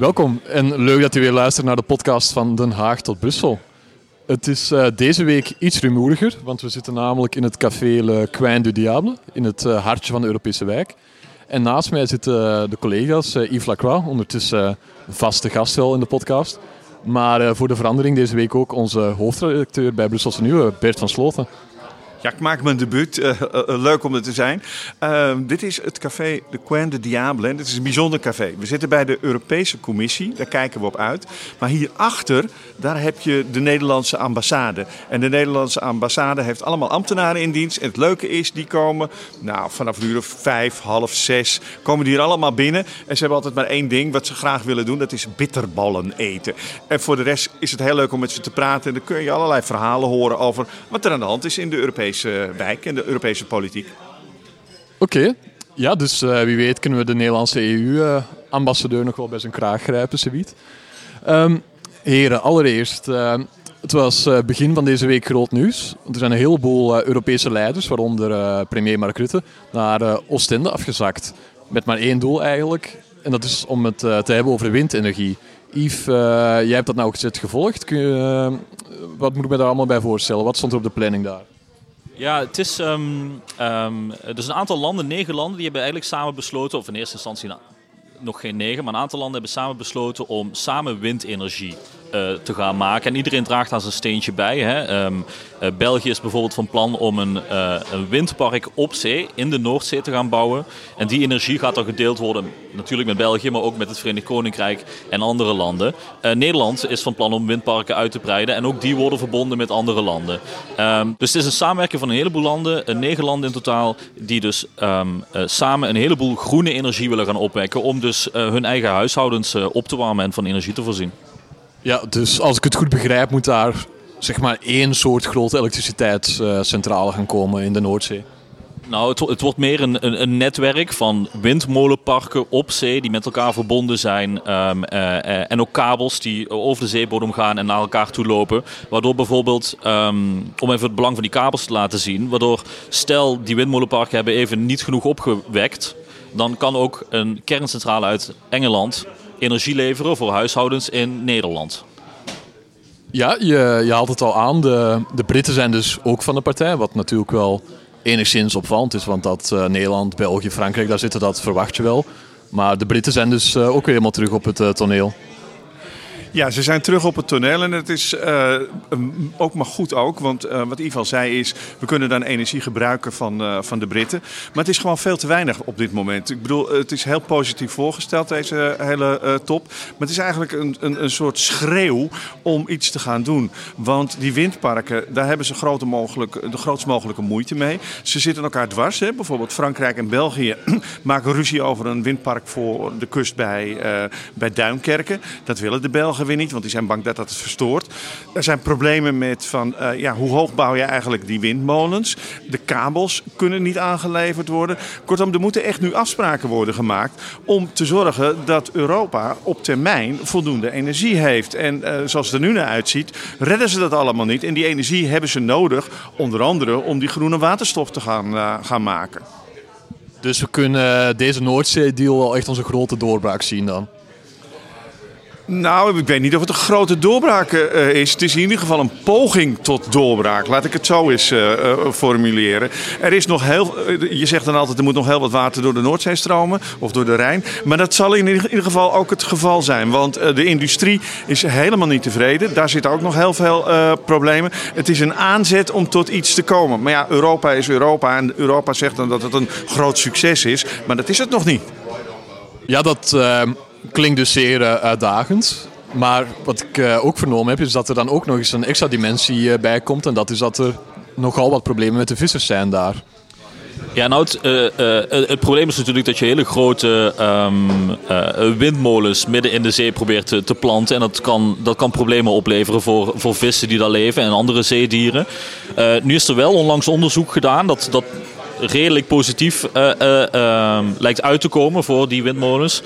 Welkom en leuk dat u weer luistert naar de podcast van Den Haag tot Brussel. Het is uh, deze week iets rumoeriger, want we zitten namelijk in het café Le Coin du Diable, in het uh, hartje van de Europese wijk. En naast mij zitten uh, de collega's Yves Lacroix, ondertussen vaste gast wel in de podcast. Maar voor de verandering deze week ook onze hoofdredacteur bij Brusselse Nieuwe, Bert van Sloten. Ja, ik maak mijn debuut. Uh, uh, leuk om er te zijn. Uh, dit is het café de Coin de Diable. En dit is een bijzonder café. We zitten bij de Europese Commissie. Daar kijken we op uit. Maar hierachter, daar heb je de Nederlandse ambassade. En de Nederlandse ambassade heeft allemaal ambtenaren in dienst. En het leuke is, die komen nou, vanaf uur of vijf, half zes, komen die hier allemaal binnen. En ze hebben altijd maar één ding wat ze graag willen doen. Dat is bitterballen eten. En voor de rest is het heel leuk om met ze te praten. En dan kun je allerlei verhalen horen over wat er aan de hand is in de Europese Europese wijk en de Europese politiek. Oké, ja, dus uh, wie weet kunnen we de Nederlandse EU-ambassadeur nog wel bij zijn kraag grijpen, zoiets. Um, heren, allereerst, uh, het was begin van deze week groot nieuws. Er zijn een heleboel Europese leiders, waaronder premier Mark Rutte, naar Oostende afgezakt. Met maar één doel eigenlijk, en dat is om het te hebben over windenergie. Yves, jij hebt dat nou gezet gevolgd. Je, wat moet ik me daar allemaal bij voorstellen? Wat stond er op de planning daar? Ja, het is. Um, um, dus een aantal landen, negen landen, die hebben eigenlijk samen besloten, of in eerste instantie nog geen negen, maar een aantal landen hebben samen besloten om samen windenergie te gaan maken. En iedereen draagt daar zijn steentje bij. Hè. Um, uh, België is bijvoorbeeld van plan om een, uh, een, windpark op zee, in de Noordzee, te gaan bouwen. En die energie gaat dan gedeeld worden, natuurlijk met België, maar ook met het Verenigd Koninkrijk en andere landen. Nederland is van plan om windparken uit te breiden en ook die worden verbonden met andere landen. Um, dus het is een samenwerking van een heleboel landen, negen landen in totaal, die dus um, samen een heleboel groene energie willen gaan opwekken om dus hun eigen huishoudens op te warmen en van energie te voorzien. Ja, dus als ik het goed begrijp, moet daar zeg maar één soort grote elektriciteitscentrale gaan komen in de Noordzee. Nou, het, het wordt meer een, een, netwerk van windmolenparken op zee die met elkaar verbonden zijn. Um, uh, en ook kabels die over de zeebodem gaan en naar elkaar toe lopen. Waardoor bijvoorbeeld, um, om even het belang van die kabels te laten zien. Waardoor stel die windmolenparken hebben even niet genoeg opgewekt. Dan kan ook een kerncentrale uit Engeland energie leveren voor huishoudens in Nederland. Ja, je, je haalt het al aan. De, de Britten zijn dus ook van de partij, wat natuurlijk wel enigszins opvallend is. Want dat uh, Nederland, België, Frankrijk, daar zitten, dat verwacht je wel. Maar de Britten zijn dus uh, ook weer helemaal terug op het uh, toneel. Ja, ze zijn terug op het toneel en het is uh, ook maar goed ook. Want uh, wat Ivan zei is, we kunnen dan energie gebruiken van, uh, van de Britten. Maar het is gewoon veel te weinig op dit moment. Ik bedoel, het is heel positief voorgesteld, deze hele top. Maar het is eigenlijk een, een, een soort schreeuw om iets te gaan doen. Want die windparken, daar hebben ze grote mogelijk, de grootst mogelijke moeite mee. Ze zitten elkaar dwars. Hè? Bijvoorbeeld Frankrijk en België maken ruzie over een windpark voor de kust bij, bij Duinkerken. Dat willen de Belgen weer niet, want die zijn bang dat dat het verstoort. Er zijn problemen met van, uh, ja, hoe hoog bouw je eigenlijk die windmolens? De kabels kunnen niet aangeleverd worden. Kortom, er moeten echt nu afspraken worden gemaakt om te zorgen dat Europa op termijn voldoende energie heeft. En uh, zoals het er nu naar uitziet, redden ze dat allemaal niet. En die energie hebben ze nodig, onder andere om die groene waterstof te gaan, uh, gaan maken. Dus we kunnen deze Noordzee-deal wel echt onze grote doorbraak zien dan? Nou, ik weet niet of het een grote doorbraak uh, is. Het is in ieder geval een poging tot doorbraak. Laat ik het zo eens uh, formuleren. Er is nog heel. je zegt dan altijd: er moet nog heel wat water door de Noordzee stromen of door de Rijn. Maar dat zal in ieder geval ook het geval zijn. Want de industrie is helemaal niet tevreden. Daar zitten ook nog heel veel problemen. Het is een aanzet om tot iets te komen. Maar ja, Europa is Europa. En Europa zegt dan dat het een groot succes is. Maar dat is het nog niet. Ja, dat klinkt dus zeer uh, uitdagend. Maar wat ik uh, ook vernomen heb, is dat er dan ook nog eens een extra dimensie uh, bij komt. En dat is dat er nogal wat problemen met de vissers zijn daar. Ja, nou, het, het, probleem is natuurlijk dat je hele grote uh, windmolens midden in de zee probeert te, te, planten. En dat kan, dat kan problemen opleveren voor, voor vissen die daar leven en andere zeedieren. nu is er wel onlangs onderzoek gedaan dat, dat redelijk positief ehm, lijkt uit te komen voor die windmolens.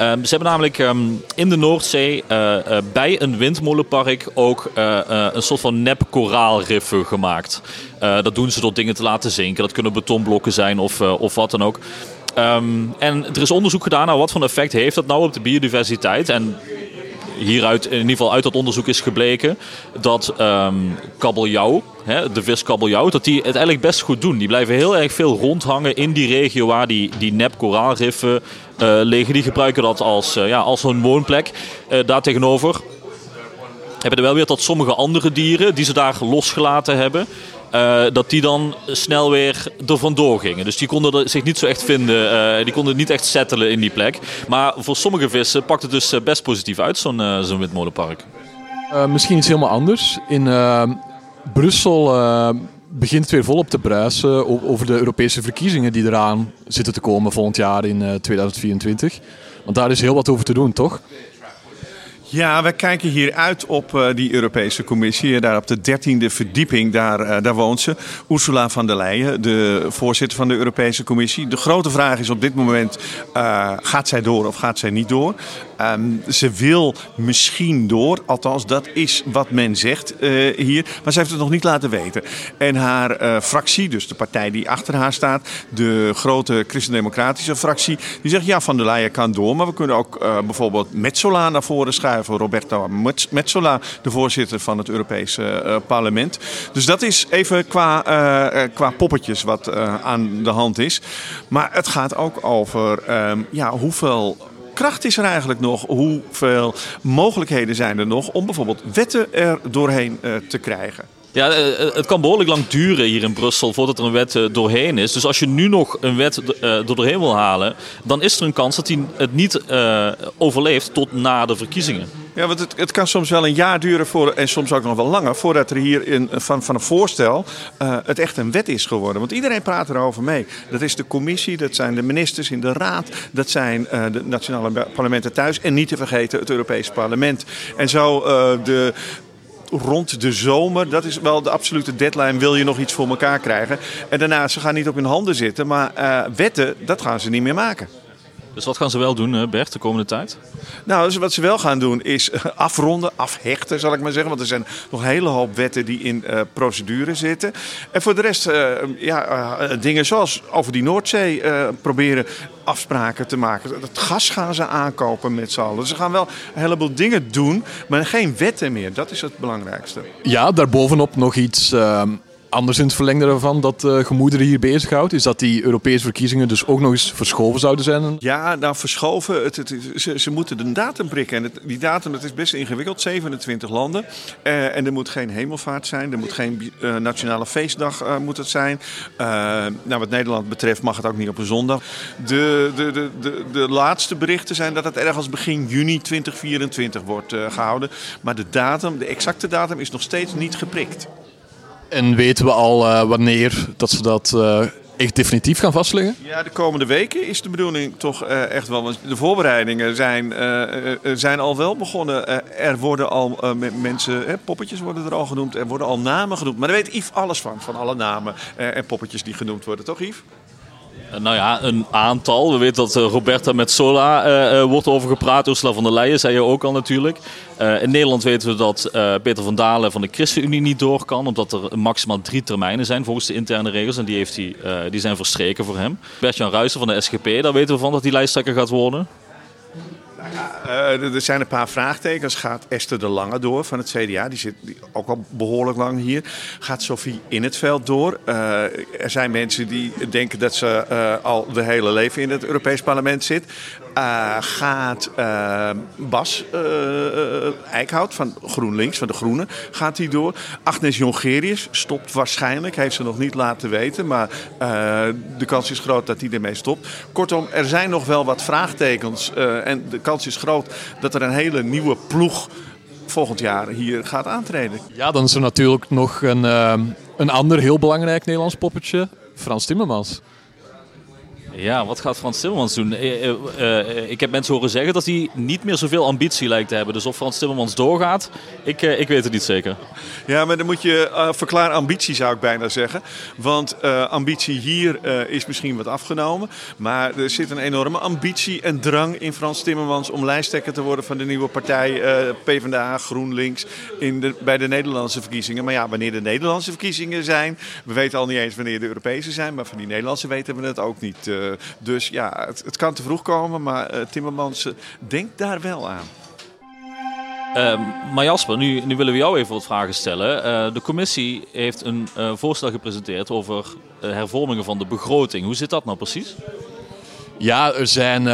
Um, ze hebben namelijk um, in de Noordzee uh, uh, bij een windmolenpark ook uh, een soort van nep koraalriffen gemaakt. dat doen ze door dingen te laten zinken. Dat kunnen betonblokken zijn of, of wat dan ook. Um, en er is onderzoek gedaan naar wat voor effect heeft dat nou op de biodiversiteit. En hieruit, in ieder geval uit dat onderzoek is gebleken dat um, kabeljauw, hè, de vis kabeljauw, dat die het eigenlijk best goed doen. Die blijven heel erg veel rondhangen in die regio waar die, die nep koraalriffen uh, liggen. Die gebruiken dat als, uh, ja, als hun woonplek. Uh, daartegenover hebben er wel weer tot sommige andere dieren die ze daar losgelaten hebben. Dat die dan snel weer er vandoor gingen. Dus die konden zich niet zo echt vinden. Die konden niet echt settelen in die plek. Maar voor sommige vissen pakt het dus best positief uit, zo'n uh, zo'n windmolenpark. misschien iets helemaal anders. In Brussel begint het weer volop te bruisen over de Europese verkiezingen die eraan zitten te komen volgend jaar in 2024. Want daar is heel wat over te doen, toch? Ja, we kijken hier uit op uh, die Europese Commissie. Daar op de dertiende verdieping, daar, daar woont ze. Ursula van der Leyen, de voorzitter van de Europese Commissie. De grote vraag is op dit moment, gaat zij door of gaat zij niet door? Um, ze wil misschien door, althans dat is wat men zegt hier. Maar ze heeft het nog niet laten weten. En haar fractie, dus de partij die achter haar staat, de grote christendemocratische fractie, die zegt ja, van der Leyen kan door. Maar we kunnen ook bijvoorbeeld Metzola naar voren schuiven Roberto Metsola, de voorzitter van het Europese parlement. Dus dat is even qua, qua poppetjes wat aan de hand is. Maar het gaat ook over um, ja, hoeveel kracht is er eigenlijk nog? Hoeveel mogelijkheden zijn er nog om bijvoorbeeld wetten er doorheen uh, te krijgen? Ja, het kan behoorlijk lang duren hier in Brussel voordat er een wet doorheen is. Dus als je nu nog een wet er doorheen wil halen, dan is er een kans dat hij het niet overleeft tot na de verkiezingen. Ja, want het, het, kan soms wel een jaar duren voor, en soms ook nog wel langer voordat er hier in, van, van een voorstel uh, het echt een wet is geworden. Want iedereen praat erover mee. Dat is de commissie, dat zijn de ministers in de raad, dat zijn uh, de nationale parlementen thuis en niet te vergeten het Europese parlement. En zo uh, de rond de zomer. Dat is wel de absolute deadline. Wil je nog iets voor elkaar krijgen? En daarna, ze gaan niet op hun handen zitten. Maar wetten, dat gaan ze niet meer maken. Dus wat gaan ze wel doen, Bert, de komende tijd? Nou, dus wat ze wel gaan doen is afronden, afhechten, zal ik maar zeggen. Want er zijn nog een hele hoop wetten die in uh, procedure zitten. En voor de rest, uh, ja, uh, dingen zoals over die Noordzee proberen afspraken te maken. Het gas gaan ze aankopen met z'n allen. Dus ze gaan wel een heleboel dingen doen, maar geen wetten meer. Dat is het belangrijkste. Ja, daarbovenop nog iets ehm, anders in het verlengde ervan dat uh, gemoederen hier bezighoudt? Is dat die Europese verkiezingen dus ook nog eens verschoven zouden zijn? Ja, nou verschoven. Het, het, ze, ze, moeten de datum prikken. En die datum dat is best ingewikkeld. 27 landen. Uh, en er moet geen hemelvaart zijn. Er moet geen uh, nationale feestdag moet het zijn. nou, wat Nederland betreft mag het ook niet op een zondag. De, de, de, de, de laatste berichten zijn dat het ergens begin juni 2024 wordt gehouden. Maar de datum, de exacte datum is nog steeds niet geprikt. En weten we al uh, wanneer dat ze dat uh, echt definitief gaan vastleggen? Ja, de komende weken is de bedoeling toch uh, echt wel. Want de voorbereidingen zijn, zijn al wel begonnen. er worden al mensen, poppetjes worden er al genoemd. Er worden al namen genoemd. Maar daar weet Yves alles van, van alle namen en poppetjes die genoemd worden, toch Yves? Nou ja, een aantal. We weten dat uh, Roberta Metsola uh, uh, wordt over gepraat. Ursula van der Leyen zei je ook al natuurlijk. in Nederland weten we dat Peter van Dalen van de ChristenUnie niet door kan. Omdat er maximaal drie termijnen zijn volgens de interne regels. En die, heeft die zijn verstreken voor hem. Bert-Jan Ruijsen van de SGP, daar weten we van dat hij lijsttrekker gaat worden. Uh, er zijn een paar vraagtekens. Gaat Esther de Lange door van het CDA? Die zit ook al behoorlijk lang hier. Gaat Sophie in het veld door? Uh, er zijn mensen die denken dat ze uh, al de hele leven in het Europees Parlement zit. Gaat Bas Eickhout van GroenLinks, van de Groenen, gaat hij door? Agnes Jongerius stopt waarschijnlijk. Heeft ze nog niet laten weten. Maar de kans is groot dat hij ermee stopt. Kortom, er zijn nog wel wat vraagtekens. en de kans is groot dat er een hele nieuwe ploeg volgend jaar hier gaat aantreden. Ja, dan is er natuurlijk nog een, uh, een ander heel belangrijk Nederlands poppetje, Frans Timmermans. Ja, wat gaat Frans Timmermans doen? Eh, eh, eh, ik heb mensen horen zeggen dat hij niet meer zoveel ambitie lijkt te hebben. Dus of Frans Timmermans doorgaat, ik, ik weet het niet zeker. Ja, maar dan moet je uh, verklaar ambitie zou ik bijna zeggen. Want ambitie hier is misschien wat afgenomen. Maar er zit een enorme ambitie en drang in Frans Timmermans om lijsttrekker te worden van de nieuwe partij PvdA GroenLinks in de, bij de Nederlandse verkiezingen. Maar ja, wanneer de Nederlandse verkiezingen zijn, we weten al niet eens wanneer de Europese zijn, maar van die Nederlandse weten we het ook niet. Uh, dus ja, het, het, kan te vroeg komen, maar uh, Timmermans uh, denkt daar wel aan. Uh, maar Jasper, nu, nu, willen we jou even wat vragen stellen. de commissie heeft een voorstel gepresenteerd over hervormingen van de begroting. Hoe zit dat nou precies? Ja, er zijn,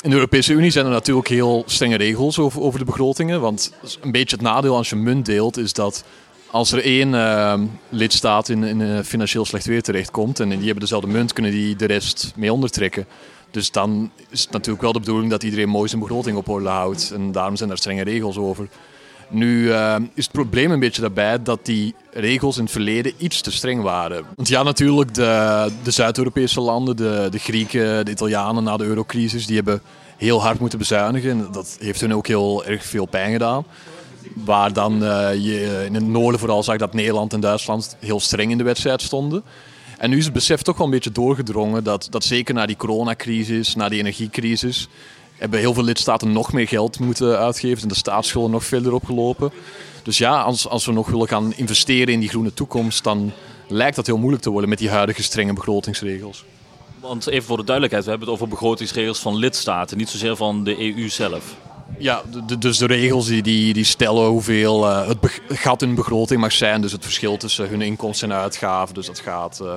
in de Europese Unie zijn er natuurlijk heel strenge regels over, over de begrotingen. Want een beetje het nadeel als je munt deelt is dat als er één uh, lidstaat in, in financieel slecht weer terechtkomt en die hebben dezelfde munt, kunnen die de rest mee ondertrekken. Dus dan is het natuurlijk wel de bedoeling dat iedereen mooi zijn begroting op orde houdt. En daarom zijn daar strenge regels over. Nu uh, is het probleem een beetje daarbij dat die regels in het verleden iets te streng waren. Want ja, natuurlijk, de, de Zuid-Europese landen, de, de Grieken, de Italianen na de eurocrisis, die hebben heel hard moeten bezuinigen. En dat heeft hun ook heel erg veel pijn gedaan. Waar dan uh, je in het noorden vooral zag dat Nederland en Duitsland heel streng in de wedstrijd stonden. En nu is het besef toch wel een beetje doorgedrongen dat, dat zeker na die coronacrisis, na die energiecrisis, hebben heel veel lidstaten nog meer geld moeten uitgeven en de staatsschulden nog verder opgelopen. Dus ja, als, als we nog willen gaan investeren in die groene toekomst, dan lijkt dat heel moeilijk te worden met die huidige strenge begrotingsregels. Want even voor de duidelijkheid, we hebben het over begrotingsregels van lidstaten, niet zozeer van de EU zelf. Ja, dus de regels die, die, die stellen hoeveel uh, het gat in begroting mag zijn. Dus het verschil tussen hun inkomsten en uitgaven. Dus dat gaat uh,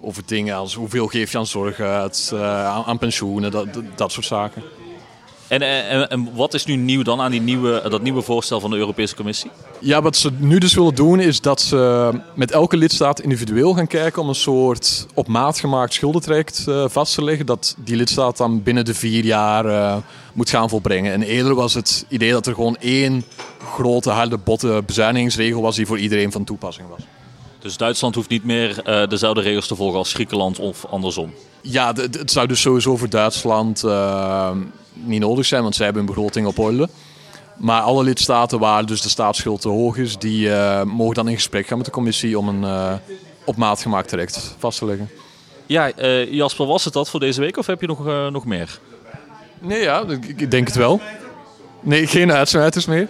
over dingen als hoeveel geef je aan zorg uit, uh, aan, aan, pensioenen, dat, dat soort zaken. En, en, en, wat is nu nieuw dan aan die nieuwe, dat nieuwe voorstel van de Europese Commissie? Ja, wat ze nu dus willen doen is dat ze met elke lidstaat individueel gaan kijken om een soort op maat gemaakt schuldentraject uh, vast te leggen. Dat die lidstaat dan binnen de vier jaar uh, moet gaan volbrengen. En eerder was het idee dat er gewoon één grote, harde, botte bezuinigingsregel was die voor iedereen van toepassing was. Dus Duitsland hoeft niet meer uh, dezelfde regels te volgen als Griekenland of andersom? Ja, het zou dus sowieso voor Duitsland niet nodig zijn, want zij hebben een begroting op orde. Maar alle lidstaten waar dus de staatsschuld te hoog is, die uh, mogen dan in gesprek gaan met de commissie om een op maat gemaakt traject vast te leggen. Ja, Jasper, was het dat voor deze week of heb je nog, nog meer? Nee, ja, ik denk het wel. Nee, geen uitsmijters meer.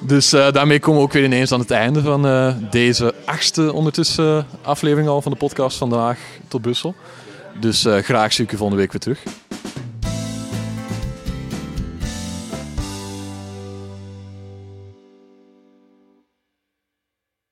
Dus daarmee komen we ook weer ineens aan het einde van deze achtste ondertussen aflevering al van de podcast vandaag tot Brussel. Dus graag zie ik u volgende week weer terug.